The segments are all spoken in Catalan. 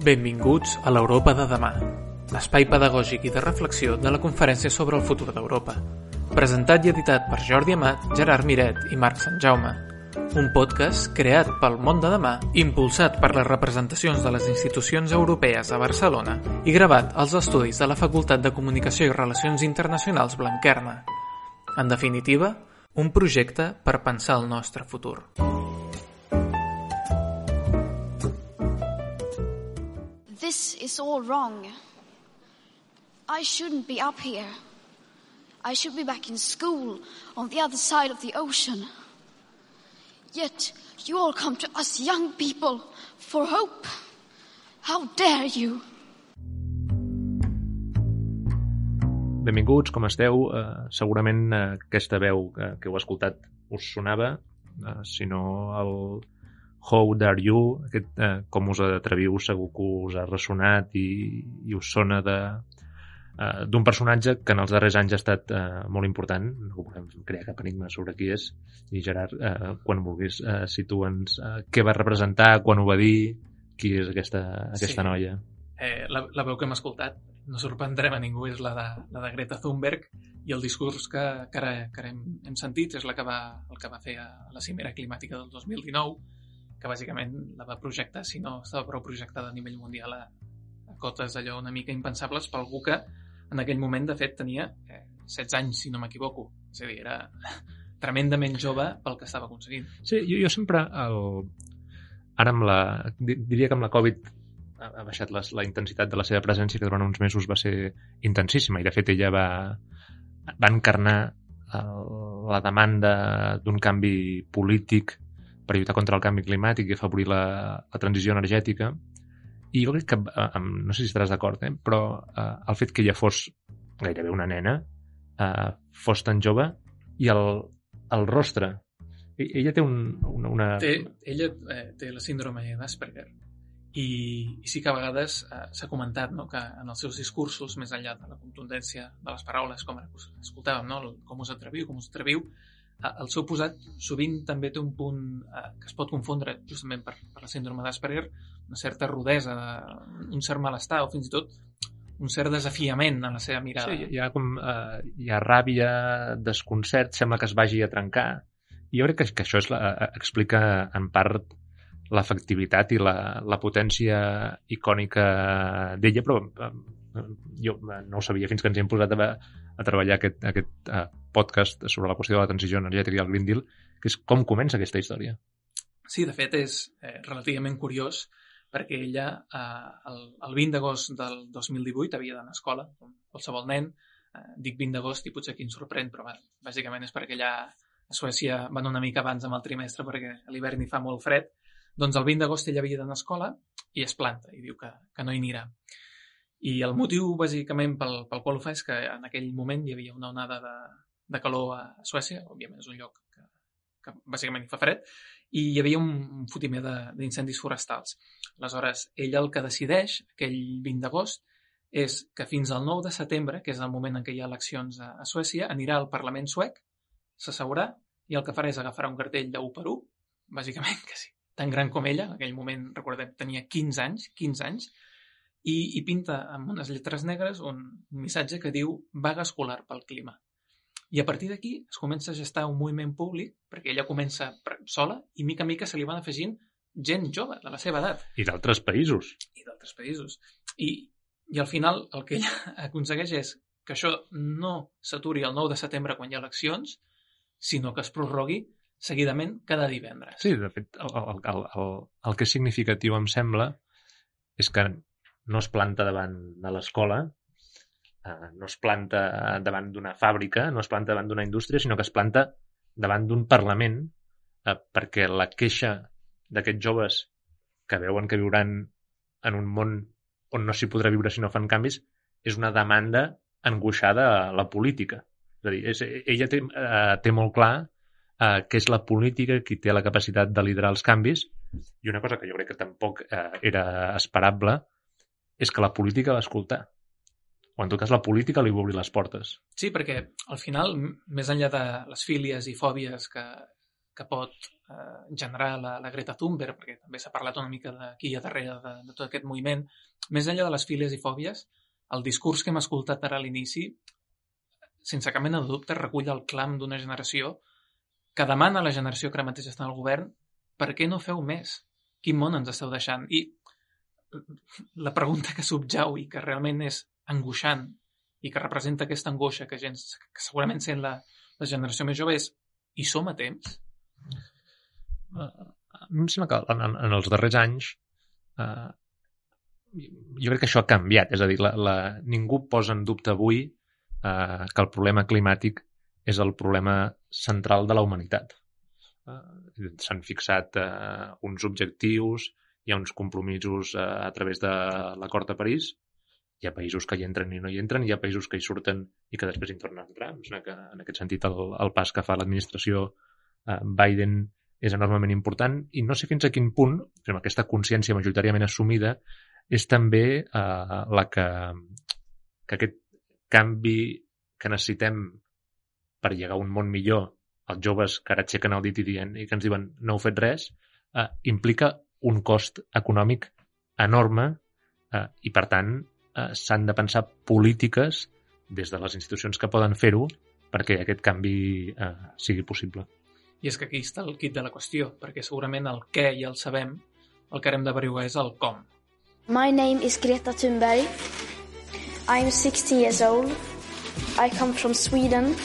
Benvinguts a l'Europa de demà, l'espai pedagògic i de reflexió de la Conferència sobre el futur d'Europa, presentat i editat per Jordi Amat, Gerard Miret i Marc Sant Jaume. Un podcast creat pel món de demà, impulsat per les representacions de les institucions europees a Barcelona i gravat als estudis de la Facultat de Comunicació i Relacions Internacionals Blanquerna. En definitiva, un projecte per pensar el nostre futur. This is all wrong. I shouldn't be up here. I should be back in school on the other side of the ocean. Yet you all come to us young people for hope. How dare you? Benvinguts, com esteu? Uh, segurament uh, aquesta veu que, que heu escoltat us sonava, uh, si no el How Dare You, aquest, uh, com us atreviu, segur que us ha ressonat i, i us sona de, uh, d'un personatge que en els darrers anys ha estat uh, molt important, no volem crear cap enigma sobre qui és, i Gerard, uh, quan vulguis, uh, situa'ns uh, què va representar, quan ho va dir, qui és aquesta, aquesta Sí. noia. Eh, la, la veu que hem escoltat, no sorprendrem a ningú, és la de, la de Greta Thunberg. I el discurs que, que ara, que ara hem, hem sentit és la que va, el que va fer a la cimera climàtica del 2019, que bàsicament la va projectar, si no estava prou projectada a nivell mundial a, a cotes allò una mica impensables per algú que en aquell moment, de fet, tenia eh, 16 anys, si no m'equivoco. És a dir, era tremendament jove pel que estava aconseguint. Sí, jo, jo sempre, el... ara amb la... di- diria que amb la Covid ha baixat les, la intensitat de la seva presència, que durant uns mesos va ser intensíssima, i de fet ella va, va encarnar el, la demanda d'un canvi polític per lluitar contra el canvi climàtic i afavorir la, la transició energètica. I jo crec que, eh, no sé si estaràs d'acord, eh, però eh, el fet que ella fos gairebé una nena, eh, fos tan jove, i el, el rostre E- ella té un, una, una... Té, ella eh, té la síndrome d'Asperger i, i sí que a vegades eh, s'ha comentat no, que en els seus discursos, més enllà de la contundència de les paraules, com escoltàvem, no, el, com us atreviu, com us atreviu, el seu posat sovint també té un punt eh, que es pot confondre justament per, per la síndrome d'Asperger, una certa rudesa, un cert malestar o fins i tot un cert desafiament en la seva mirada. Sí, hi ha, com, eh, hi ha ràbia, desconcert, sembla que es vagi a trencar. I jo crec que, que això és la, eh, explica en part l'efectivitat i la, la potència icònica d'ella, però eh, jo no ho sabia fins que ens hem posat a, a treballar aquest, aquest eh, podcast sobre la qüestió de la transició energètica i el Green Deal, que és com comença aquesta història. Sí, de fet és eh, relativament curiós perquè ella eh, el, el 20 d'agost del 2018 havia d'anar a escola, com qualsevol nen. Eh, dic 20 d'agost i potser aquí ens sorprèn, però bàsicament és perquè allà a Suècia van una mica abans amb el trimestre perquè a l'hivern hi fa molt fred. Doncs el 20 d'agost ella havia d'anar a escola i es planta i diu que, que no hi anirà. I el motiu, bàsicament, pel, pel qual ho fa és que en aquell moment hi havia una onada de, de calor a Suècia, òbviament és un lloc que, que bàsicament fa fred, i hi havia un, fotimer d'incendis forestals. Aleshores, ell el que decideix, aquell 20 d'agost, és que fins al 9 de setembre, que és el moment en què hi ha eleccions a, a Suècia, anirà al Parlament suec, s'asseurà i el que farà és agafar un cartell de 1 per 1, bàsicament, que sí, tan gran com ella, en aquell moment, recordem, tenia 15 anys, 15 anys, i, i pinta amb unes lletres negres un missatge que diu vaga escolar pel clima. I a partir d'aquí es comença a gestar un moviment públic, perquè ella comença sola i mica en mica se li van afegint gent jove, de la seva edat, I d'altres països. i d'altres països. I, I al final el que ella aconsegueix és que això no s'aturi el 9 de setembre quan hi ha eleccions, sinó que es prorrogui seguidament cada divendres. Sí, de fet, el, el, el, el, el que és significatiu, em sembla, és que no es planta davant de l'escola, no es planta davant d'una fàbrica, no es planta davant d'una indústria, sinó que es planta davant d'un Parlament eh, perquè la queixa d'aquests joves que veuen que viuran en un món on no s'hi podrà viure si no fan canvis és una demanda angoixada a la política. És a dir, és, ella té, eh, té molt clar eh, que és la política qui té la capacitat de liderar els canvis i una cosa que jo crec que tampoc eh, era esperable és que la política va escoltar. O en tot cas la política li va obrir les portes. Sí, perquè al final, més enllà de les fílies i fòbies que, que pot eh, generar la, la Greta Thunberg, perquè també s'ha parlat una mica hi ha darrere de, de tot aquest moviment, més enllà de les fílies i fòbies, el discurs que hem escoltat ara a l'inici, sense cap mena de dubte, recull el clam d'una generació que demana a la generació que ara mateix està al govern per què no feu més? Quin món ens esteu deixant? I la pregunta que subjau i que realment és angoixant i que representa aquesta angoixa que, gens, que segurament sent la, la generació més jove és hi som a temps? Uh, a mi em sembla que en, en, en els darrers anys uh, jo crec que això ha canviat. És a dir, la, la, ningú posa en dubte avui uh, que el problema climàtic és el problema central de la humanitat. Uh, S'han fixat uh, uns objectius, hi ha uns compromisos uh, a través de l'acord de París, hi ha països que hi entren i no hi entren, hi ha països que hi surten i que després hi tornen a entrar. Em que en aquest sentit el, el pas que fa l'administració uh, Biden és enormement important i no sé fins a quin punt, amb aquesta consciència majoritàriament assumida, és també uh, la que, que aquest canvi que necessitem per llegar a un món millor, els joves que ara aixequen el dit i, dient, i que ens diuen no heu fet res, eh, implica un cost econòmic enorme eh, i, per tant, eh, s'han de pensar polítiques des de les institucions que poden fer-ho perquè aquest canvi eh, sigui possible. I és que aquí està el kit de la qüestió, perquè segurament el què ja el sabem, el que hem d'averiguar és el com. My name is Greta Thunberg. I'm 16 years old. I come from Sweden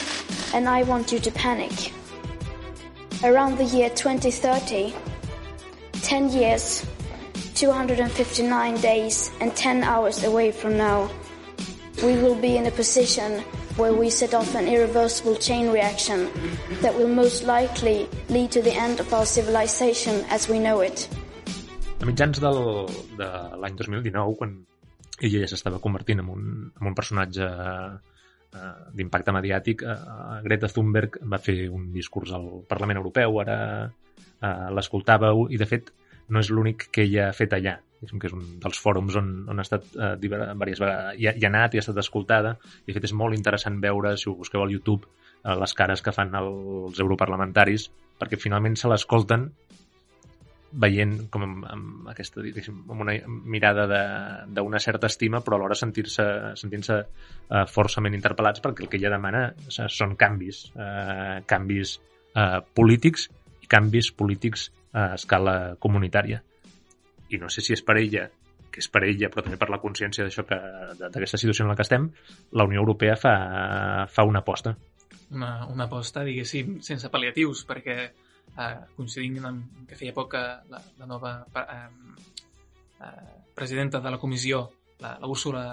and I want you to panic. Around the year 2030, 10 years, 259 days and 10 hours away from now, we will be in a position where we set off an irreversible chain reaction that will most likely lead to the end of our civilization as we know it. A mitjans del, de l'any 2019, quan ella ja s'estava convertint en un, en un personatge eh, d'impacte mediàtic, eh, Greta Thunberg va fer un discurs al Parlament Europeu, ara eh, l'escoltàveu, i de fet no és l'únic que ella ha fet allà, que és un dels fòrums on, on ha estat eh, diverses vegades, hi ha, hi ha anat i ha estat escoltada, i de fet és molt interessant veure, si ho busqueu al YouTube, eh, les cares que fan els europarlamentaris, perquè finalment se l'escolten veient com amb, amb aquesta, amb una mirada d'una certa estima, però alhora sentir-se sentint-se uh, forçament interpel·lats perquè el que ella demana són canvis, uh, canvis uh, polítics i canvis polítics a escala comunitària. I no sé si és per ella, que és per ella, però també per la consciència d'això que d'aquesta situació en la que estem, la Unió Europea fa, fa una aposta. Una, una aposta, diguéssim, sense pal·liatius, perquè eh, coincidint amb que feia poc que la, la nova eh, eh, presidenta de la comissió, la, la Úrsula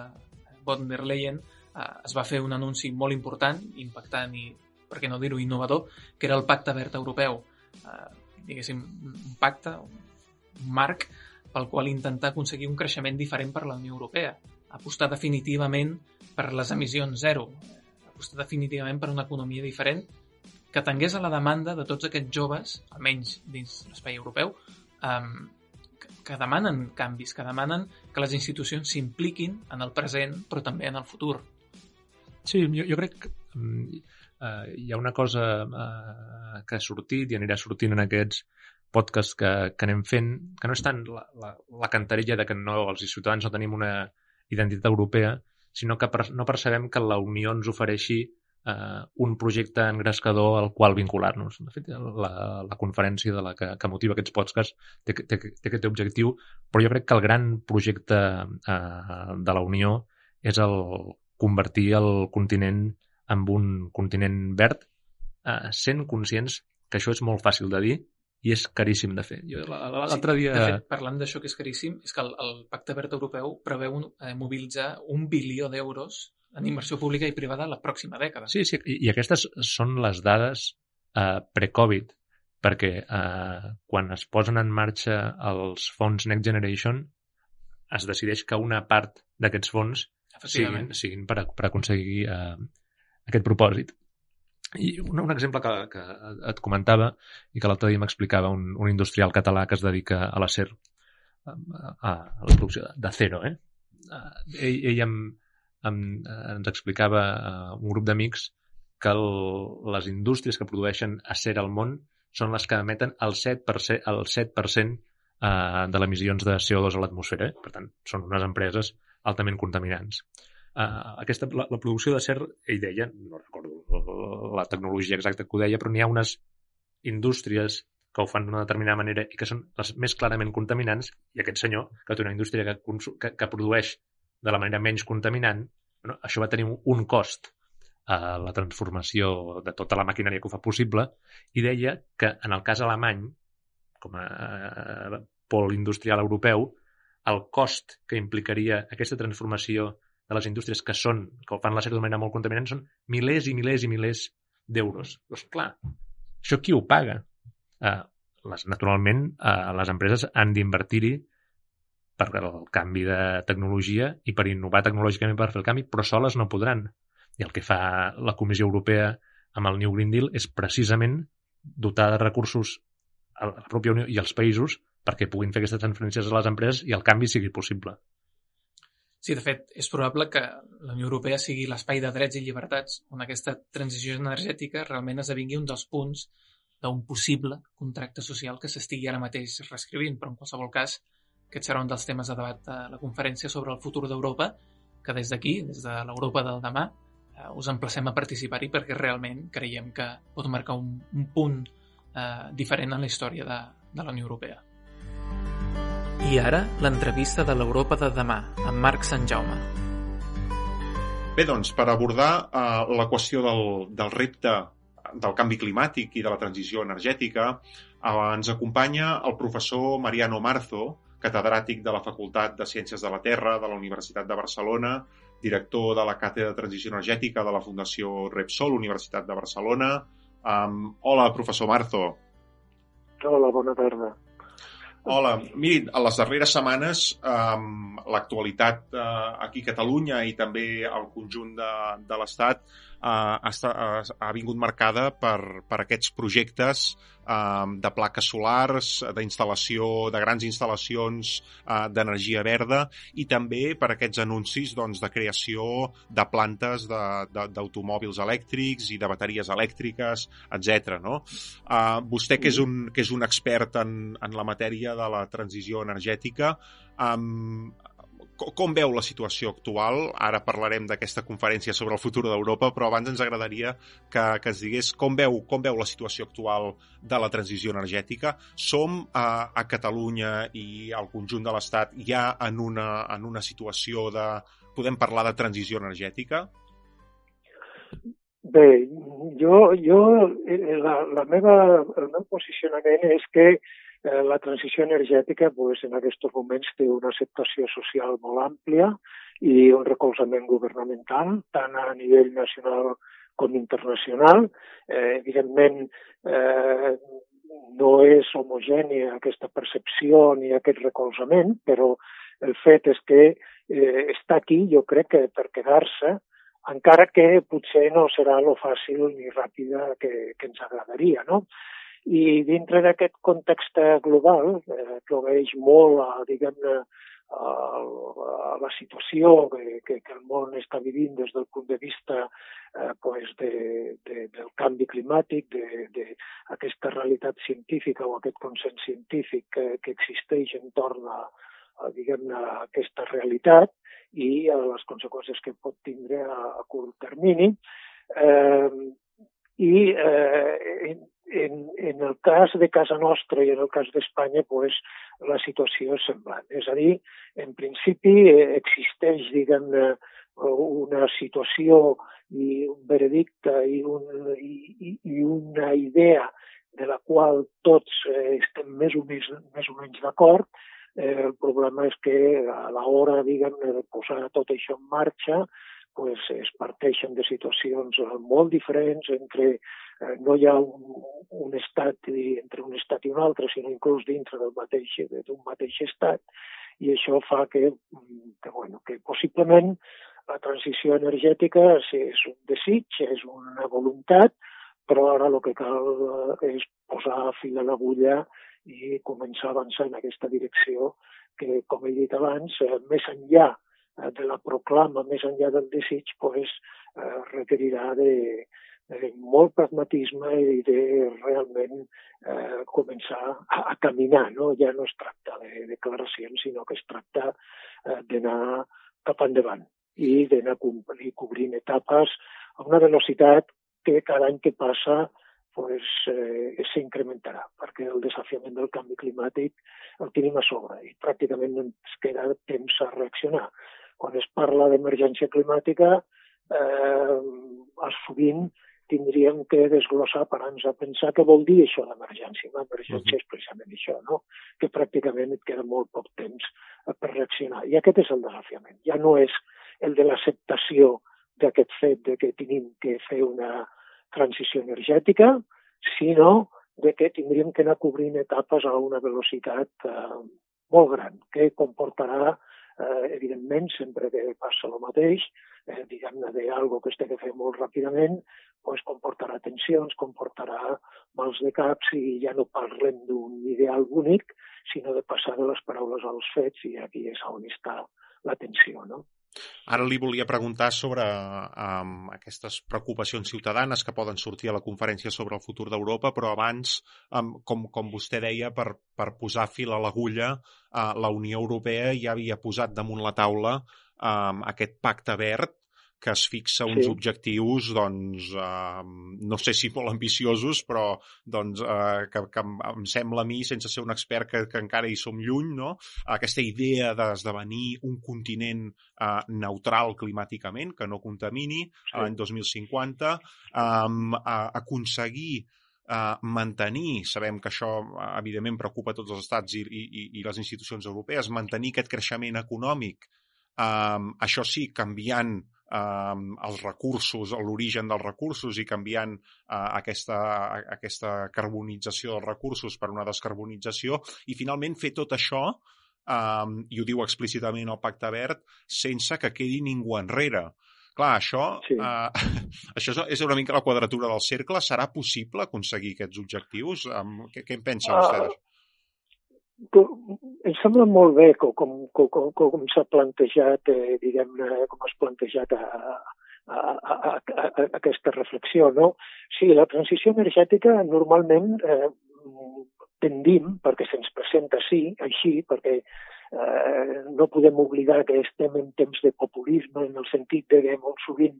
von der Leyen, eh, es va fer un anunci molt important, impactant i, per què no dir-ho, innovador, que era el Pacte Verd Europeu. Eh, diguéssim, un pacte, un marc pel qual intentar aconseguir un creixement diferent per la Unió Europea, apostar definitivament per les emissions zero, apostar definitivament per una economia diferent que atengués a la demanda de tots aquests joves, almenys dins l'espai europeu, que, que demanen canvis, que demanen que les institucions s'impliquin en el present, però també en el futur. Sí, jo, jo crec que um, uh, hi ha una cosa uh, que ha sortit i anirà sortint en aquests podcasts que, que anem fent, que no és tant la, la, la cantarella de que no, els ciutadans no tenim una identitat europea, sinó que per, no percebem que la Unió ens ofereixi eh, un projecte engrescador al qual vincular-nos. De fet, la, la conferència de la que, que motiva aquests podcasts té, té, té aquest objectiu, però jo crec que el gran projecte eh, de la Unió és el convertir el continent en un continent verd, eh, sent conscients que això és molt fàcil de dir i és caríssim de fer. L'altre dia... De fet, parlant d'això que és caríssim, és que el, el Pacte Verd Europeu preveu un, eh, mobilitzar un bilió d'euros en inversió pública i privada la pròxima dècada. Sí, sí, i, i aquestes són les dades eh, pre-Covid, perquè eh, quan es posen en marxa els fons Next Generation es decideix que una part d'aquests fons siguin, siguin per, per aconseguir eh, aquest propòsit. I un, un exemple que, que et comentava i que l'altre dia m'explicava un, un industrial català que es dedica a l'acer, a, a, a la producció d'acero, eh? ell, ell em, em, ens explicava uh, un grup d'amics que el, les indústries que produeixen acer al món són les que emeten el 7%, el 7% uh, de les emissions de CO2 a l'atmosfera. Eh? Per tant, són unes empreses altament contaminants. Uh, aquesta, la, la producció d'acer, ell deia, no recordo la tecnologia exacta que ho deia, però n'hi ha unes indústries que ho fan d'una determinada manera i que són les més clarament contaminants, i aquest senyor, que té una indústria que, que, que produeix de la manera menys contaminant, bueno, això va tenir un cost a la transformació de tota la maquinària que ho fa possible i deia que en el cas alemany, com a eh, pol industrial europeu, el cost que implicaria aquesta transformació de les indústries que són, que fan la sèrie de manera molt contaminant, són milers i milers i milers d'euros. Doncs clar, això qui ho paga? Uh, les, naturalment, uh, les empreses han d'invertir-hi per el canvi de tecnologia i per innovar tecnològicament per fer el canvi, però soles no podran. I el que fa la Comissió Europea amb el New Green Deal és precisament dotar de recursos a la pròpia Unió i als països perquè puguin fer aquestes transferències a les empreses i el canvi sigui possible. Sí, de fet, és probable que la Unió Europea sigui l'espai de drets i llibertats on aquesta transició energètica realment esdevingui un dels punts d'un possible contracte social que s'estigui ara mateix reescrivint, però en qualsevol cas aquest serà un dels temes de debat de la conferència sobre el futur d'Europa, que des d'aquí, des de l'Europa del demà, eh, us emplacem a participar-hi perquè realment creiem que pot marcar un, un punt eh, diferent en la història de, de la Unió Europea. I ara, l'entrevista de l'Europa de demà, amb Marc Sant Jaume. Bé, doncs, per abordar eh, la qüestió del, del repte del canvi climàtic i de la transició energètica, eh, ens acompanya el professor Mariano Marzo, catedràtic de la Facultat de Ciències de la Terra de la Universitat de Barcelona, director de la Càtedra de Transició Energètica de la Fundació Repsol, Universitat de Barcelona. Um, hola, professor Marzo. Hola, bona tarda. Hola, mirin, a les darreres setmanes um, l'actualitat uh, aquí a Catalunya i també al conjunt de, de l'Estat uh, ha, ha, vingut marcada per, per aquests projectes de plaques solars, d'instal·lació, de grans instal·lacions eh, d'energia verda i també per aquests anuncis doncs, de creació de plantes d'automòbils elèctrics i de bateries elèctriques, etc. No? Uh, vostè, que és un, que és un expert en, en la matèria de la transició energètica, um, com veu la situació actual? Ara parlarem d'aquesta conferència sobre el futur d'Europa, però abans ens agradaria que, que es digués com veu, com veu la situació actual de la transició energètica. Som a, a Catalunya i al conjunt de l'Estat ja en una, en una situació de... Podem parlar de transició energètica? Bé, jo, jo la, la meva, el meu posicionament és que Eh, la transició energètica pues, en aquests moments té una acceptació social molt àmplia i un recolzament governamental, tant a nivell nacional com internacional. Eh, evidentment, eh, no és homogènia aquesta percepció ni aquest recolzament, però el fet és que eh, està aquí, jo crec que per quedar-se, encara que potser no serà lo fàcil ni ràpida que, que ens agradaria, no? I dintre d'aquest context global, eh, que obeeix molt a, diguem-ne, a, a la situació que, que, que el món està vivint des del punt de vista eh, pues de, de, del canvi climàtic, d'aquesta realitat científica o aquest consens científic que, que existeix entorn a, diguem-ne, aquesta realitat i a les conseqüències que pot tindre a, a curt termini. Eh, I eh, en, en el cas de casa nostra i en el cas d'Espanya, pues, la situació és semblant. És a dir, en principi eh, existeix, diguem una situació i un veredicte i, un, i, i una idea de la qual tots eh, estem més o, més, més o menys d'acord. Eh, el problema és que a l'hora, diguem de posar tot això en marxa, pues, es parteixen de situacions molt diferents entre eh, no hi ha un, un estat entre un estat i un altre, sinó inclús dintre del mateix d'un mateix estat, i això fa que, que, bueno, que possiblement la transició energètica és un desig, és una voluntat, però ara el que cal és posar fil a l'agulla i començar a avançar en aquesta direcció que, com he dit abans, eh, més enllà eh, de la proclama, més enllà del desig, pues, eh, requerirà de, de molt pragmatisme i de realment eh, començar a, a caminar. No? Ja no es tracta de declaracions, sinó que es tracta eh, d'anar cap endavant i d'anar cobrint etapes a una velocitat que cada any que passa pues, eh, s'incrementarà, perquè el desafiament del canvi climàtic el tenim a sobre i pràcticament no ens queda temps a reaccionar. Quan es parla d'emergència climàtica, eh, sovint tindríem que desglossar parar-nos a pensar què vol dir això d'emergència. L'emergència uh -huh. és precisament això, no? que pràcticament et queda molt poc temps per reaccionar. I aquest és el desafiament. Ja no és el de l'acceptació d'aquest fet de que tenim que fer una transició energètica, sinó de que tindríem que anar cobrint etapes a una velocitat eh, molt gran, que comportarà, eh, evidentment, sempre que passa el mateix, eh, diguem-ne, d'algo que té que fer molt ràpidament, pues, comportarà tensions, comportarà mals de caps i ja no parlem d'un ideal únic, sinó de passar de les paraules als fets i aquí és on està la tensió, no? Ara li volia preguntar sobre um, aquestes preocupacions ciutadanes que poden sortir a la conferència sobre el futur d'Europa, però abans, um, com, com vostè deia, per, per posar fil a l'agulla, uh, la Unió Europea ja havia posat damunt la taula um, aquest pacte verd que es fixa uns sí. objectius, doncs, eh, no sé si molt ambiciosos, però doncs, eh, que, que em, em sembla a mi, sense ser un expert, que, que encara hi som lluny, no? aquesta idea d'esdevenir un continent eh, neutral climàticament, que no contamini, sí. l'any 2050, eh, aconseguir Uh, mantenir, sabem que això evidentment preocupa tots els estats i, i, i les institucions europees, mantenir aquest creixement econòmic, um, això sí, canviant eh, els recursos, l'origen dels recursos i canviant eh, aquesta, aquesta carbonització dels recursos per una descarbonització i finalment fer tot això eh, i ho diu explícitament el Pacte Verd, sense que quedi ningú enrere. Clar, això, sí. eh, això és una mica la quadratura del cercle. Serà possible aconseguir aquests objectius? Um, què, què en pensa vostè uh, em sembla molt bé com, com, com, com s'ha plantejat, eh, diguem-ne, com has plantejat a, a, a, a, a aquesta reflexió. No? Sí, la transició energètica normalment eh, tendim, perquè se'ns presenta sí, així, perquè eh, no podem oblidar que estem en temps de populisme en el sentit de que molt sovint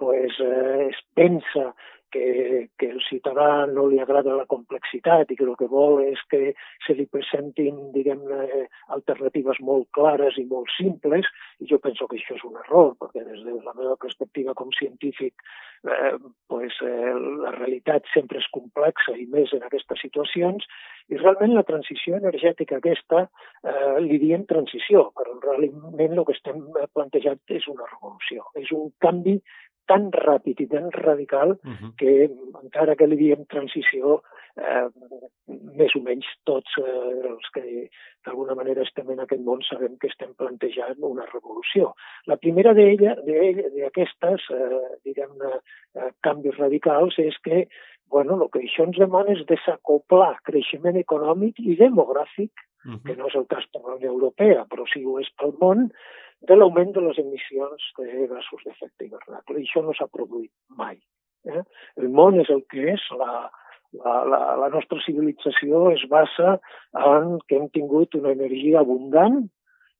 pues, eh, es pensa que, que el ciutadà no li agrada la complexitat i que el que vol és que se li presentin, diguem-ne, alternatives molt clares i molt simples, i jo penso que això és un error, perquè des de la meva perspectiva com científic, eh, pues, eh, la realitat sempre és complexa i més en aquestes situacions, i realment la transició energètica aquesta eh, li diem transició, però realment el que estem plantejant és una revolució, és un canvi tan ràpid i tan radical uh -huh. que encara que li diem transició, eh, més o menys tots eh, els que d'alguna manera estem en aquest món sabem que estem plantejant una revolució. La primera d'aquestes, eh, diguem-ne, eh, canvis radicals és que bueno, el que això ens demana és desacoplar creixement econòmic i demogràfic, que no és el cas per la Unió Europea, però sí ho és pel món, de l'augment de les emissions de gasos d'efecte hivernacle. I això no s'ha produït mai. Eh? El món és el que és, la, la, la, la nostra civilització es basa en que hem tingut una energia abundant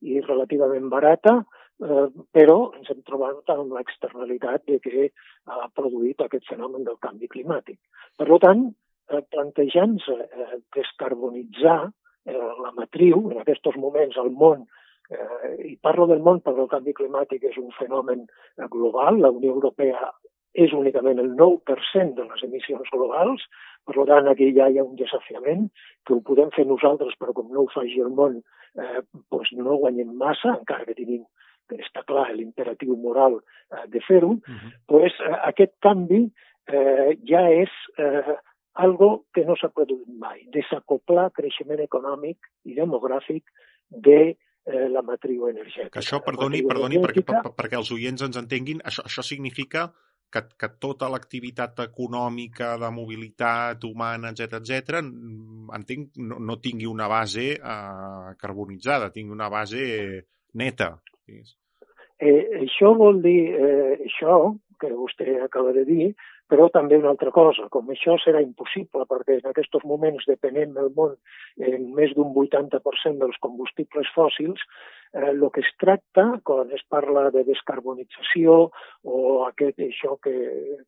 i relativament barata, eh, però ens hem trobat amb l'externalitat de que ha produït aquest fenomen del canvi climàtic. Per tant, eh, plantejant-se eh, descarbonitzar la matriu, en aquests moments el món Eh, I parlo del món perquè el canvi climàtic és un fenomen global. La Unió Europea és únicament el 9% de les emissions globals, per tant aquí ja hi ha un desafiament que ho podem fer nosaltres, però com no ho faci el món, eh, doncs no guanyem massa, encara que tenim està clar l'imperatiu moral eh, de fer-ho, uh. -huh. pues, eh, aquest canvi eh, ja és eh, algo que no s'ha produït mai, desacoplar creixement econòmic i demogràfic de eh, la matriu energètica. Que això, perdoni, perdoni perquè, per, perquè els oients ens entenguin, això, això significa que, que tota l'activitat econòmica, de mobilitat humana, etc etc, entenc, no, no tingui una base eh, carbonitzada, tingui una base neta. Eh, això vol dir, eh, això que vostè acaba de dir, però també una altra cosa, com això serà impossible, perquè en aquests moments depenem del món en més d'un 80% dels combustibles fòssils, eh, el que es tracta, quan es parla de descarbonització o aquest, això que,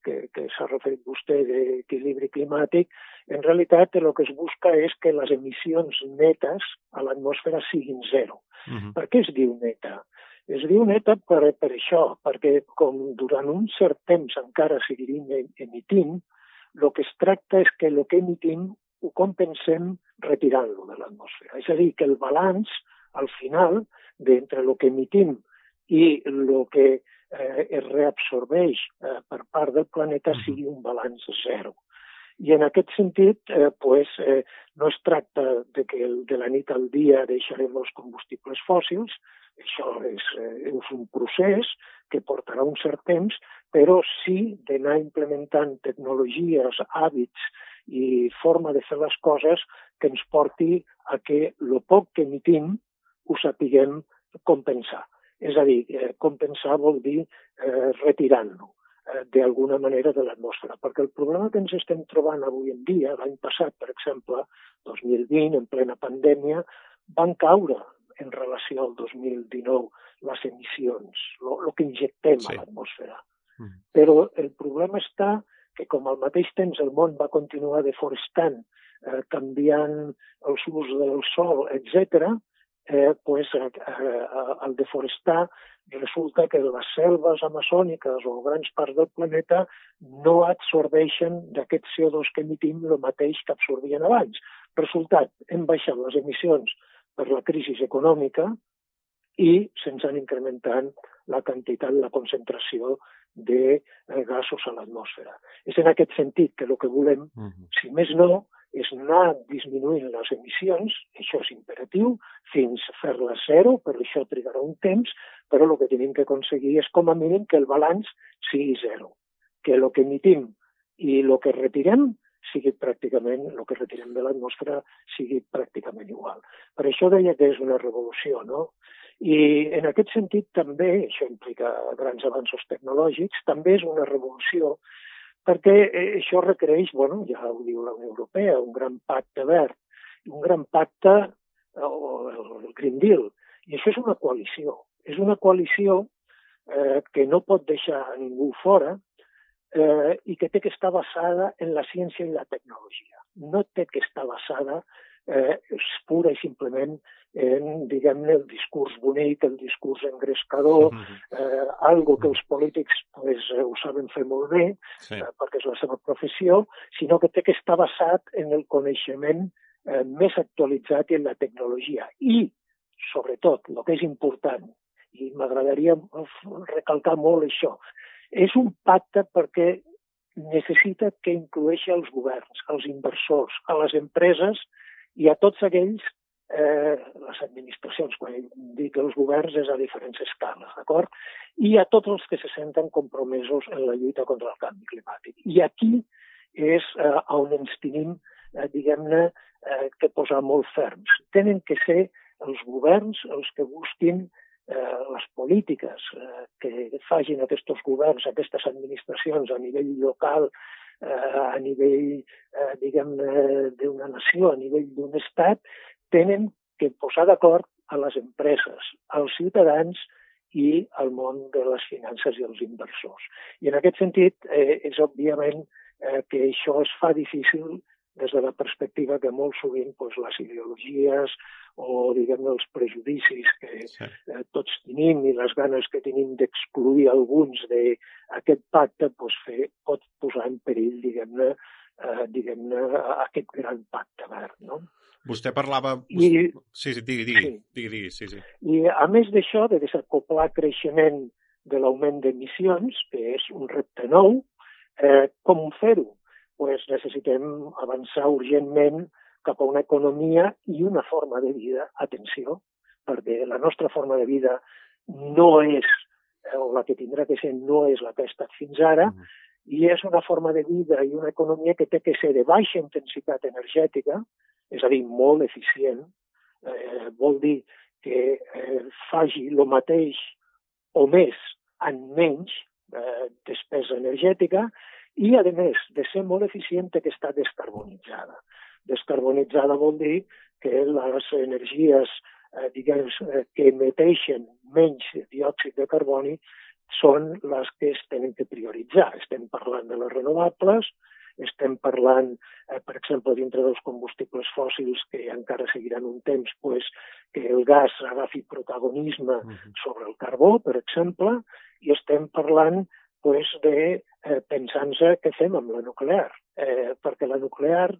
que, que s'ha referit vostè d'equilibri climàtic, en realitat el que es busca és que les emissions netes a l'atmosfera siguin zero. Uh -huh. Per què es diu neta? Es diu neta per, per això, perquè com durant un cert temps encara seguirim em- emitint, el que es tracta és que el que emitim ho compensem retirant-lo de l'atmosfera. És a dir, que el balanç, al final, d'entre el que emitim i el que eh, es reabsorbeix eh, per part del planeta sigui un balanç zero. I en aquest sentit, eh, pues, eh, no es tracta de que el, de la nit al dia deixarem els combustibles fòssils, això és, eh, és un procés que portarà un cert temps, però sí d'anar implementant tecnologies, hàbits i forma de fer les coses que ens porti a que el poc que emitim ho sapiguem compensar. És a dir, eh, compensar vol dir eh, retirant-lo d'alguna manera de l'atmosfera. Perquè el problema que ens estem trobant avui en dia, l'any passat, per exemple, 2020, en plena pandèmia, van caure en relació al 2019 les emissions, el que injectem Sí. a l'atmosfera. Mm. Però el problema està que com al mateix temps el món va continuar deforestant, eh, canviant els ús del sol, etc., eh, pues, eh, eh, al deforestar resulta que les selves amazòniques o grans parts del planeta no absorbeixen d'aquest CO2 que emitim el mateix que absorbien abans. Resultat, hem baixat les emissions per la crisi econòmica i se'ns han incrementant la quantitat, la concentració de eh, gasos a l'atmosfera. És en aquest sentit que el que volem, Uh -huh. si més no, és anar disminuint les emissions, això és imperatiu, fins fer-les zero, però això trigarà un temps, però el que tenim que aconseguir és com a mínim que el balanç sigui zero, que el que emitim i el que retirem sigui pràcticament, el que retirem de l'atmosfera sigui pràcticament igual. Per això deia que és una revolució, no? I en aquest sentit també, això implica grans avanços tecnològics, també és una revolució perquè eh, això requereix, bueno, ja ho diu la Unió Europea, un gran pacte verd, un gran pacte, o el Green Deal, i això és una coalició. És una coalició eh, que no pot deixar a ningú fora eh, i que té que estar basada en la ciència i la tecnologia. No té que estar basada eh, pura i simplement en, diguem-ne, el discurs bonic, el discurs engrescador, eh, algo que els polítics pues, eh, ho saben fer molt bé, Sí. eh, perquè és la seva professió, sinó que té que estar basat en el coneixement eh, més actualitzat i en la tecnologia. I, sobretot, el que és important, i m'agradaria recalcar molt això, és un pacte perquè necessita que inclueixi els governs, els inversors, a les empreses i a tots aquells, eh, les administracions, quan dic els governs és a diferents escales, d'acord? I a tots els que se senten compromesos en la lluita contra el canvi climàtic. I aquí és eh, on ens tenim, eh, diguem-ne, eh, que posar molt ferms. Tenen que ser els governs els que busquin eh, les polítiques eh, que facin aquests governs, aquestes administracions a nivell local, eh, a nivell, eh, diguem-ne, d'una nació, a nivell d'un estat, tenen que posar d'acord a les empreses, als ciutadans i al món de les finances i els inversors. I en aquest sentit, eh, és òbviament eh, que això es fa difícil des de la perspectiva que molt sovint doncs, les ideologies o diguem els prejudicis que Sí. eh, tots tenim i les ganes que tenim d'excluir alguns d'aquest pacte doncs, fer, pot posar en perill, diguem-ne, eh, diguem aquest gran pacte verd. No? Vostè parlava... I, sí, sí, digui, digui, sí. digui, digui, sí, sí. I a més d'això, de desacoplar creixement de l'augment d'emissions, que és un repte nou, eh, com fer-ho? Pues necessitem avançar urgentment cap a una economia i una forma de vida, atenció, perquè la nostra forma de vida no és, eh, o la que tindrà que ser, no és la que ha estat fins ara, mm. i és una forma de vida i una economia que té que ser de baixa intensitat energètica, és a dir, molt eficient, eh, vol dir que eh, faci el mateix o més en menys eh, despesa energètica i, a més, de ser molt eficient que està descarbonitzada. Descarbonitzada vol dir que les energies eh, diguem, eh, que emeteixen menys diòxid de carboni són les que es tenen que prioritzar. Estem parlant de les renovables, estem parlant, eh, per exemple, dintre dels combustibles fòssils que encara seguiran un temps, pues, que el gas agafi protagonisme sobre el carbó, per exemple, i estem parlant pues, de eh, pensar-nos què fem amb la nuclear, eh, perquè la nuclear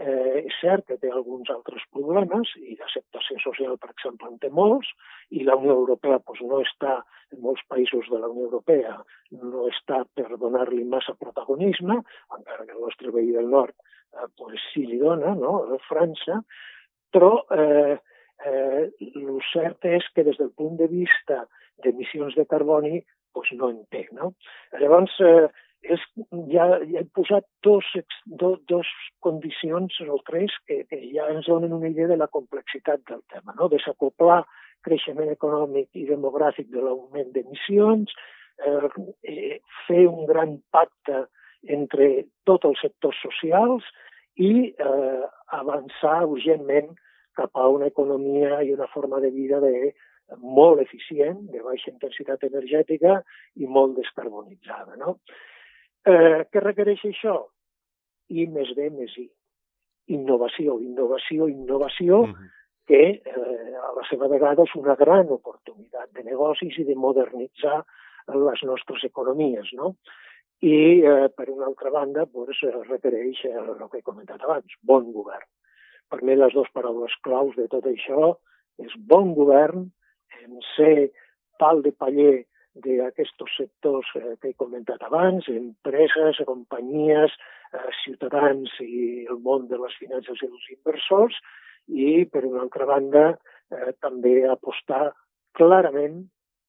Eh, és cert que té alguns altres problemes i d'acceptació social, per exemple, en té molts, i la Unió Europea pues, no està, en molts països de la Unió Europea, no està per donar-li massa protagonisme, encara que el nostre veí del nord eh, pues, sí li dona, no? a França, però eh, eh, el cert és que des del punt de vista d'emissions de carboni pues, no en té. No? Llavors, eh, és, ja, ja he posat dos, dos, dos condicions o tres que, que ja ens donen una idea de la complexitat del tema. No? Desacoplar creixement econòmic i demogràfic de l'augment d'emissions, eh, eh, fer un gran pacte entre tots els sectors socials i eh, avançar urgentment cap a una economia i una forma de vida de, molt eficient, de baixa intensitat energètica i molt descarbonitzada. No? Eh, què requereix això? I més B més I. Innovació, innovació, innovació, uh -huh. que eh, a la seva vegada és una gran oportunitat de negocis i de modernitzar les nostres economies, no? I, eh, per una altra banda, pues, requereix eh, el que he comentat abans, bon govern. Per mi les dues paraules claus de tot això és bon govern, en ser pal de paller d'aquests sectors eh, que he comentat abans, empreses, companyies, eh, ciutadans i el món de les finances i els inversors, i, per una altra banda, eh, també apostar clarament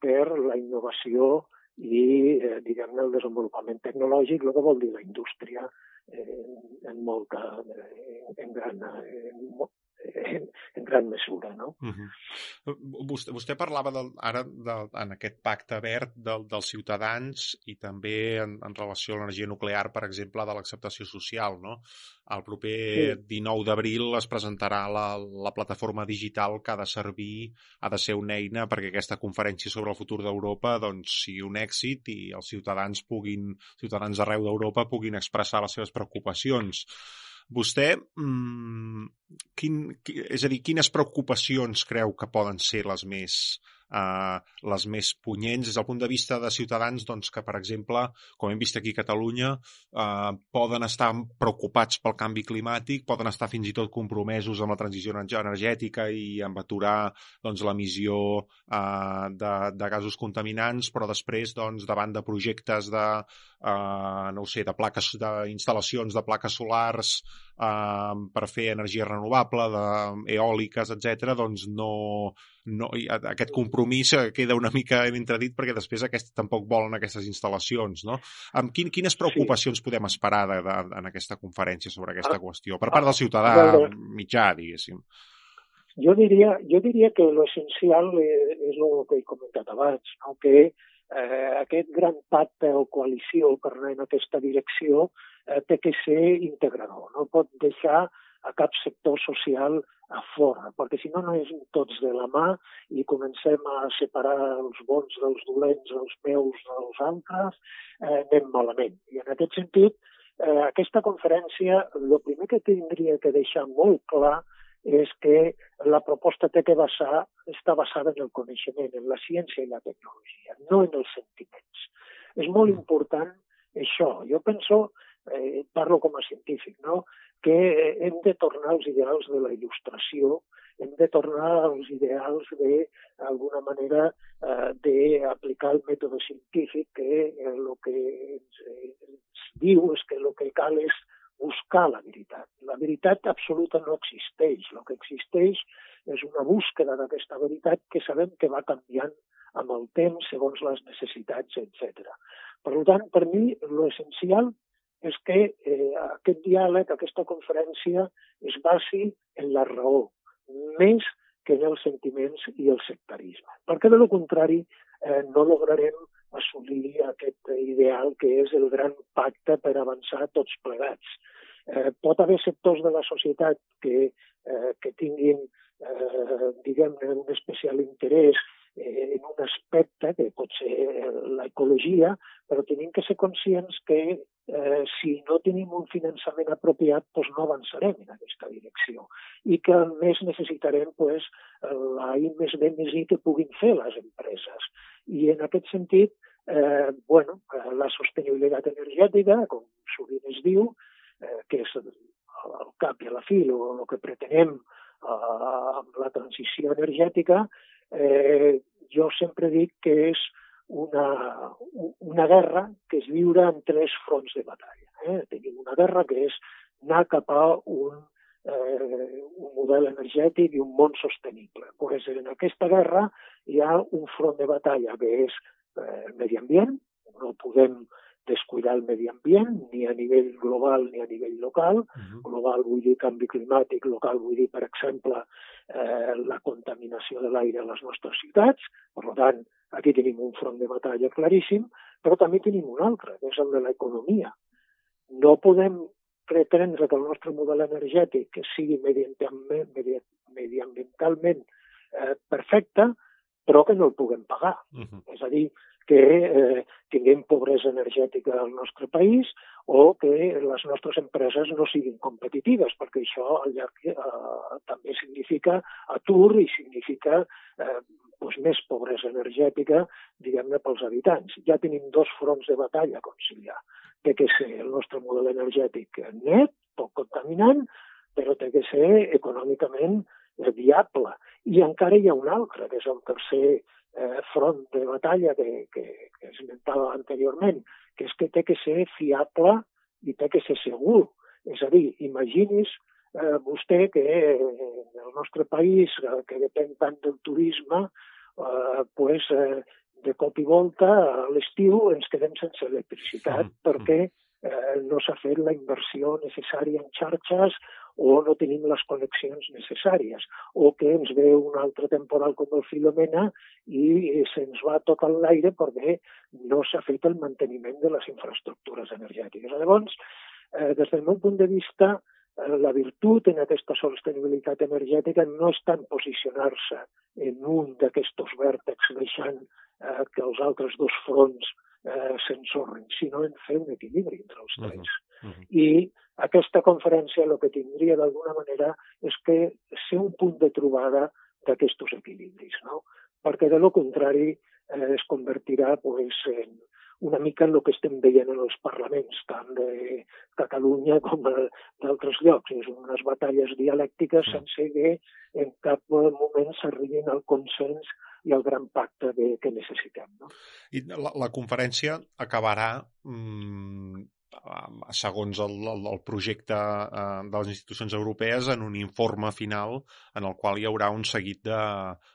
per la innovació i, eh, diguem-ne, el desenvolupament tecnològic, el que vol dir la indústria eh, en molta, eh, en gran, en, en, en gran mesura. No? Uh -huh. vostè, vostè parlava del, ara de, en aquest pacte verd del, dels ciutadans i també en, en relació a l'energia nuclear, per exemple, de l'acceptació social. No? El proper sí. 19 d'abril es presentarà la, la plataforma digital que ha de servir, ha de ser una eina perquè aquesta conferència sobre el futur d'Europa doncs, sigui un èxit i els ciutadans puguin, ciutadans d'arreu d'Europa puguin expressar les seves preocupacions. Vostè, mmm, quin, és a dir, quines preocupacions creu que poden ser les més eh, les més punyents des del punt de vista de ciutadans doncs, que, per exemple, com hem vist aquí a Catalunya, eh, poden estar preocupats pel canvi climàtic, poden estar fins i tot compromesos amb la transició energètica i amb aturar doncs, l'emissió eh, de, de gasos contaminants, però després, doncs, davant de projectes de, eh, no sé, de plaques, d'instal·lacions de plaques solars eh, per fer energia renovable, d'eòliques, etc., doncs no, no, aquest compromís queda una mica entredit perquè després aquest, tampoc volen aquestes instal·lacions, no? Amb quin, quines preocupacions sí. podem esperar de, de, en aquesta conferència sobre aquesta ah, qüestió, per part del ciutadà ah, mitjà, diguéssim? Jo diria, jo diria que l'essencial és, és el que he comentat abans, no? que eh, aquest gran pacte o coalició per anar en aquesta direcció eh, té que ser integrador, no pot deixar a cap sector social a fora, perquè si no no és tots de la mà i comencem a separar els bons dels dolents, els meus dels altres, eh, anem malament. I en aquest sentit, eh, aquesta conferència, el primer que tindria que deixar molt clar és que la proposta té que basar, està basada en el coneixement, en la ciència i la tecnologia, no en els sentiments. És molt important això. Jo penso eh, parlo com a científic, no? que hem de tornar als ideals de la il·lustració, hem de tornar als ideals de, d'alguna manera, eh, d'aplicar el mètode científic, que el eh, que ens, eh, ens diu és que el que cal és buscar la veritat. La veritat absoluta no existeix. El que existeix és una búsqueda d'aquesta veritat que sabem que va canviant amb el temps segons les necessitats, etc. Per tant, per mi, l'essencial és que eh, aquest diàleg, aquesta conferència, es basi en la raó, més que en els sentiments i el sectarisme. Perquè, de lo contrari, eh, no lograrem assolir aquest ideal que és el gran pacte per avançar tots plegats. Eh, pot haver sectors de la societat que, eh, que tinguin, eh, diguem-ne, un especial interès eh, en un aspecte que pot ser l'ecologia, però tenim que ser conscients que eh, si no tenim un finançament apropiat, doncs no avançarem en aquesta direcció. I que a més necessitarem pues, la I més B més I que puguin fer les empreses. I en aquest sentit, eh, bueno, la sostenibilitat energètica, com sovint es diu, eh, que és al cap i a la fi el, que pretenem eh, amb la transició energètica, eh, jo sempre dic que és una, una guerra que es viure en tres fronts de batalla. Eh? Tenim una guerra que és anar cap a un, eh, un model energètic i un món sostenible. Pues en aquesta guerra hi ha un front de batalla que és eh, medi ambient, no podem descuidar el medi ambient, ni a nivell global ni a nivell local. Uh -huh. Global vull dir canvi climàtic, local vull dir, per exemple, eh, la contaminació de l'aire a les nostres ciutats. Per tant, aquí tenim un front de batalla claríssim, però també tenim un altre, que és el de l'economia. No podem pretendre que el nostre model energètic que sigui mediambientalment, eh, perfecte, però que no el puguem pagar. Uh -huh. És a dir, que eh, tinguem pobresa energètica al nostre país o que les nostres empreses no siguin competitives, perquè això al llarg eh, també significa atur i significa eh, doncs més pobresa energètica, diguem-ne, pels habitants. Ja tenim dos fronts de batalla a conciliar. Té que ser el nostre model energètic net, poc contaminant, però té que ser econòmicament viable. I encara hi ha un altre, que és el tercer eh, front de batalla que, que, que esmentava anteriorment, que és que té que ser fiable i té que ser segur. És a dir, imagini's eh, vostè que en el nostre país, eh, que depèn tant del turisme, eh, pues, eh, de cop i volta a l'estiu ens quedem sense electricitat mm. perquè eh, no s'ha fet la inversió necessària en xarxes o no tenim les connexions necessàries, o que ens ve un altre temporal com el Filomena i se'ns va tot en l'aire perquè no s'ha fet el manteniment de les infraestructures energètiques. Llavors, eh, des del meu punt de vista, eh, la virtut en aquesta sostenibilitat energètica no és tant posicionar-se en un d'aquests vèrtexs deixant eh, que els altres dos fronts eh, s'ensorren, sinó en fer un equilibri entre els tres. Uh -huh. Uh -huh. I aquesta conferència el que tindria d'alguna manera és que ser un punt de trobada d'aquests equilibris, no? perquè de lo contrari eh, es convertirà pues, en una mica en el que estem veient en els parlaments, tant de Catalunya com d'altres llocs. És unes batalles dialèctiques sense que en cap moment s'arribin al consens i al gran pacte que, que necessitem. No? I la, la conferència acabarà mmm, segons el, el, el projecte eh, de les institucions europees, en un informe final en el qual hi haurà un seguit de,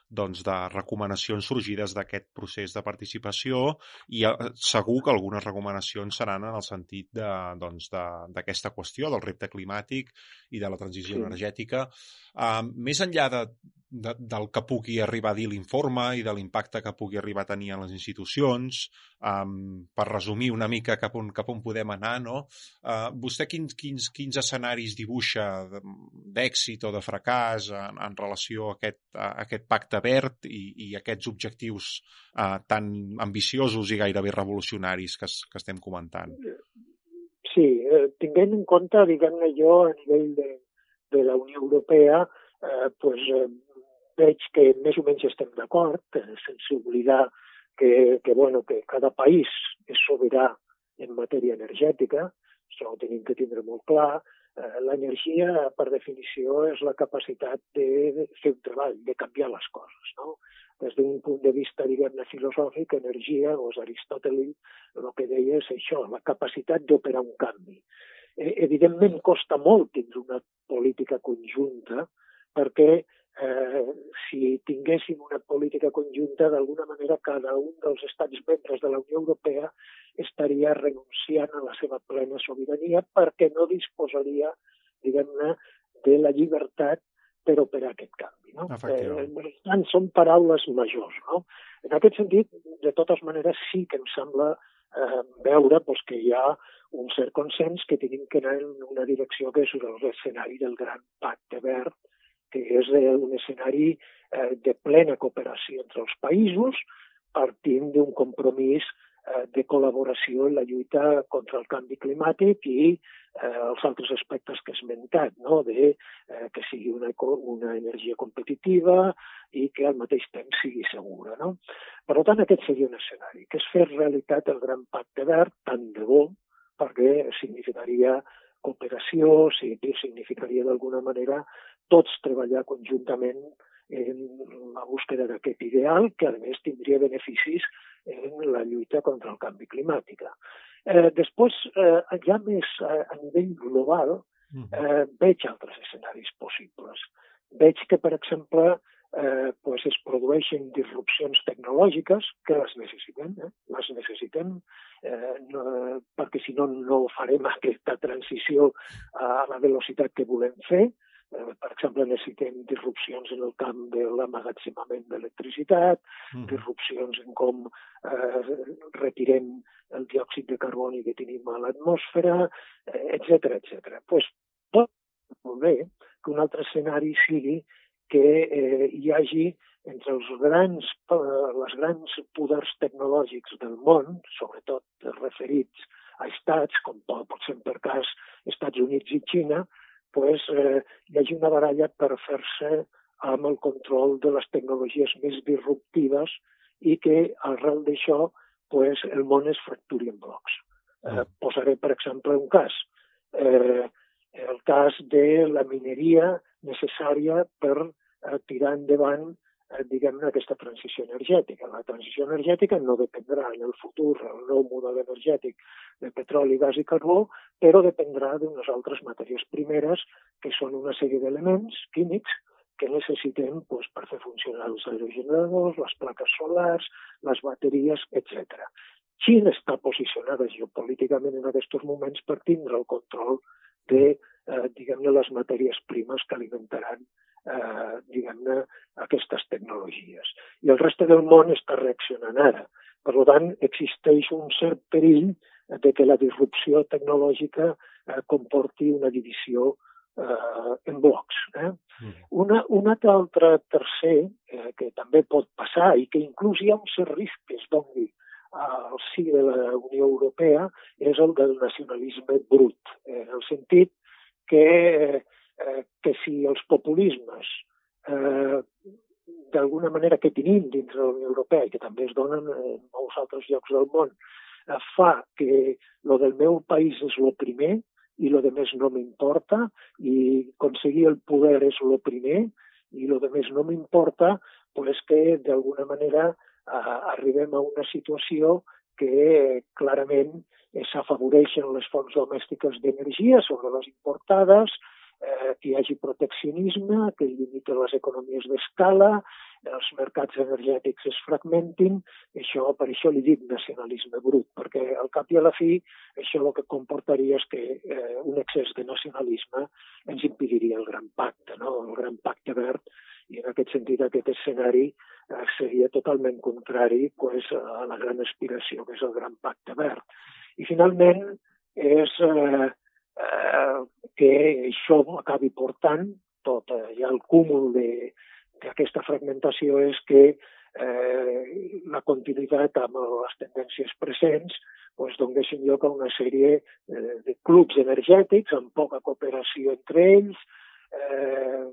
doncs, de recomanacions sorgides d'aquest procés de participació i eh, segur que algunes recomanacions seran en el sentit d'aquesta doncs, qüestió, del repte climàtic i de la transició sí. energètica. Uh, més enllà de, de, del que pugui arribar a dir l'informe i de l'impacte que pugui arribar a tenir en les institucions, um, per resumir una mica cap on, cap on podem anar, no? Uh, vostè quins, quins, quins escenaris dibuixa d'èxit o de fracàs en, en relació a aquest, a aquest pacte pacte verd i, i aquests objectius eh, tan ambiciosos i gairebé revolucionaris que, que estem comentant. Sí, eh, tinguent en compte, diguem-ne jo, a nivell de, de la Unió Europea, eh, pues, eh, veig que més o menys estem d'acord, eh, sense oblidar que, que, bueno, que cada país és sobirà en matèria energètica això ho tenim que tindre molt clar. Eh, L'energia, per definició, és la capacitat de fer un treball, de canviar les coses. No? Des d'un punt de vista, diguem-ne, filosòfic, energia, o Aristòteles, el que deia és això, la capacitat d'operar un canvi. Eh, evidentment, costa molt tindre una política conjunta, perquè eh, si tinguéssim una política conjunta, d'alguna manera cada un dels estats membres de la Unió Europea estaria renunciant a la seva plena sobirania perquè no disposaria, diguem-ne, de la llibertat per operar aquest canvi. No? Eh, per tant, són paraules majors. No? En aquest sentit, de totes maneres, sí que em sembla eh, veure pues, que hi ha un cert consens que tenim que anar en una direcció que és l'escenari del gran pacte verd, que és un escenari eh, de plena cooperació entre els països, partint d'un compromís Eh, de col·laboració en la lluita contra el canvi climàtic i eh, els altres aspectes que he esmentat, no? de eh, que sigui una, una energia competitiva i que al mateix temps sigui segura. No? Per tant, aquest seria un escenari, que és fer realitat el gran pacte verd, tant de bo, perquè significaria cooperació, significaria d'alguna manera tots treballar conjuntament en la búsqueda d'aquest ideal, que a més tindria beneficis en la lluita contra el canvi climàtic. Eh, després, eh, ja més eh, a nivell global, eh, veig altres escenaris possibles. Veig que, per exemple, eh, pues es produeixen disrupcions tecnològiques que les necessitem, eh? les necessitem, eh, no, perquè si no, no farem aquesta transició a la velocitat que volem fer, Eh, per exemple, necessitem disrupcions en el camp de l'emmagatzemament d'electricitat, mm. disrupcions en com eh, retirem el diòxid de carboni que tenim a l'atmosfera, etc eh, etc. Pues, pot molt bé que un altre escenari sigui que eh, hi hagi entre els grans, eh, les grans poders tecnològics del món, sobretot referits a estats, com pot ser per cas Estats Units i Xina, pues, eh, hi hagi una baralla per fer-se amb el control de les tecnologies més disruptives i que arrel d'això pues, el món es fracturi en blocs. Eh, mm. posaré, per exemple, un cas. Eh, el cas de la mineria necessària per eh, tirar endavant diguem-ne, aquesta transició energètica. La transició energètica no dependrà en el futur, el nou model energètic de petroli, gas i carbó, però dependrà d'unes altres matèries primeres, que són una sèrie d'elements químics que necessitem doncs, per fer funcionar els aerogeneradors, les plaques solars, les bateries, etc. Xina està posicionada geopolíticament en aquests moments per tindre el control de, eh, diguem-ne, les matèries primes que alimentaran eh, diguem-ne, aquestes tecnologies. I el reste del món està reaccionant ara. Per tant, existeix un cert perill de que la disrupció tecnològica eh, comporti una divisió eh, en blocs. Eh? Mm. Una, un altre tercer, eh, que també pot passar i que inclús hi ha un cert risc que es doni al si de la Unió Europea, és el del nacionalisme brut, eh, en el sentit que eh, eh, que si els populismes eh, d'alguna manera que tenim dins de la Unió Europea i que també es donen en molts altres llocs del món, eh, fa que lo del meu país és lo primer i lo de més no m'importa i aconseguir el poder és lo primer i lo de més no m'importa, pues que d'alguna manera eh, arribem a una situació que clarament s'afavoreixen les fonts domèstiques d'energia sobre les importades, eh, que hi hagi proteccionisme, que limita les economies d'escala, els mercats energètics es fragmentin, això, per això li dic nacionalisme brut, perquè al cap i a la fi això el que comportaria és que eh, un excés de nacionalisme ens impediria el gran pacte, no? el gran pacte verd, i en aquest sentit aquest escenari eh, seria totalment contrari pues, a la gran aspiració que és el gran pacte verd. I finalment és eh, eh, que això acabi portant tot, eh, ja el cúmul d'aquesta fragmentació és que eh, la continuïtat amb les tendències presents pues, donguessin lloc a una sèrie eh, de clubs energètics amb poca cooperació entre ells, eh,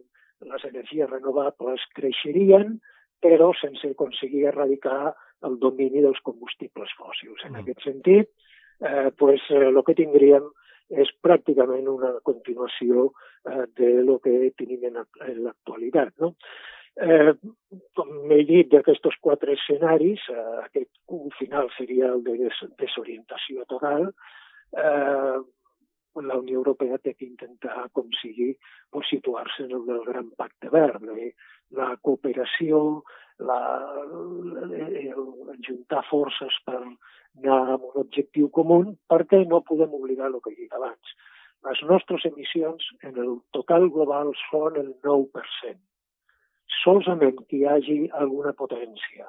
les energies renovables creixerien, però sense aconseguir erradicar el domini dels combustibles fòssils. En mm. aquest sentit, eh, pues, eh, el que tindríem és pràcticament una continuació eh, de lo que tenim en, l'actualitat. No? Eh, com he dit d'aquests quatre escenaris, eh, aquest final seria el de des desorientació total. Eh, la Unió Europea té que intentar, com sigui, pues, situar-se en el del gran pacte verd, eh? la cooperació, la, el, el juntar forces per anar amb un objectiu comú, perquè no podem oblidar el que he dit abans. Les nostres emissions en el total global són el 9% solament que hi hagi alguna potència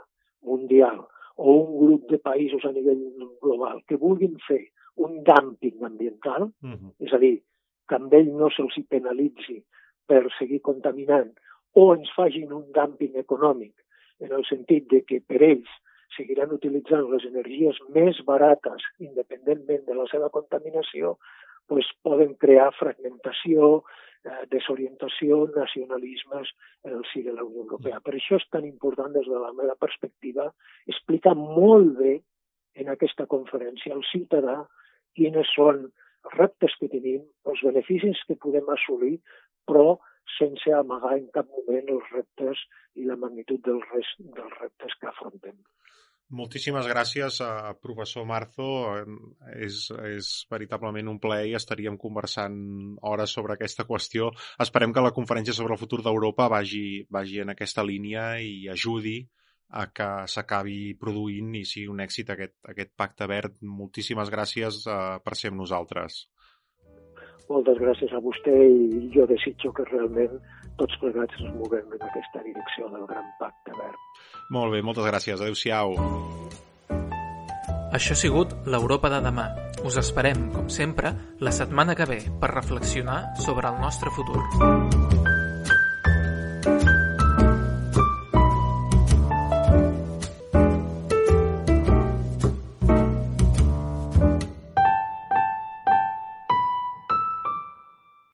mundial o un grup de països a nivell global que vulguin fer un dumping ambiental, uh -huh. és a dir, que amb ell no se'ls penalitzi per seguir contaminant o ens fagin un dumping econòmic en el sentit de que per ells seguiran utilitzant les energies més barates independentment de la seva contaminació, pues poden crear fragmentació, eh, desorientació, nacionalismes en el si de la Unió Europea. Per això és tan important, des de la meva perspectiva, explicar molt bé en aquesta conferència al ciutadà quines són els reptes que tenim, els beneficis que podem assolir, però sense amagar en cap moment els reptes i la magnitud dels, dels reptes que afrontem. Moltíssimes gràcies, a professor Marzo. És, és veritablement un plaer i estaríem conversant hores sobre aquesta qüestió. Esperem que la conferència sobre el futur d'Europa vagi, vagi en aquesta línia i ajudi a que s'acabi produint i sigui un èxit aquest, aquest pacte verd. Moltíssimes gràcies uh, per ser amb nosaltres. Moltes gràcies a vostè i jo desitjo que realment tots plegats ens movem en aquesta direcció del gran pacte verd. Molt bé, moltes gràcies. Adéu-siau. Això ha sigut l'Europa de demà. Us esperem, com sempre, la setmana que ve per reflexionar sobre el nostre futur.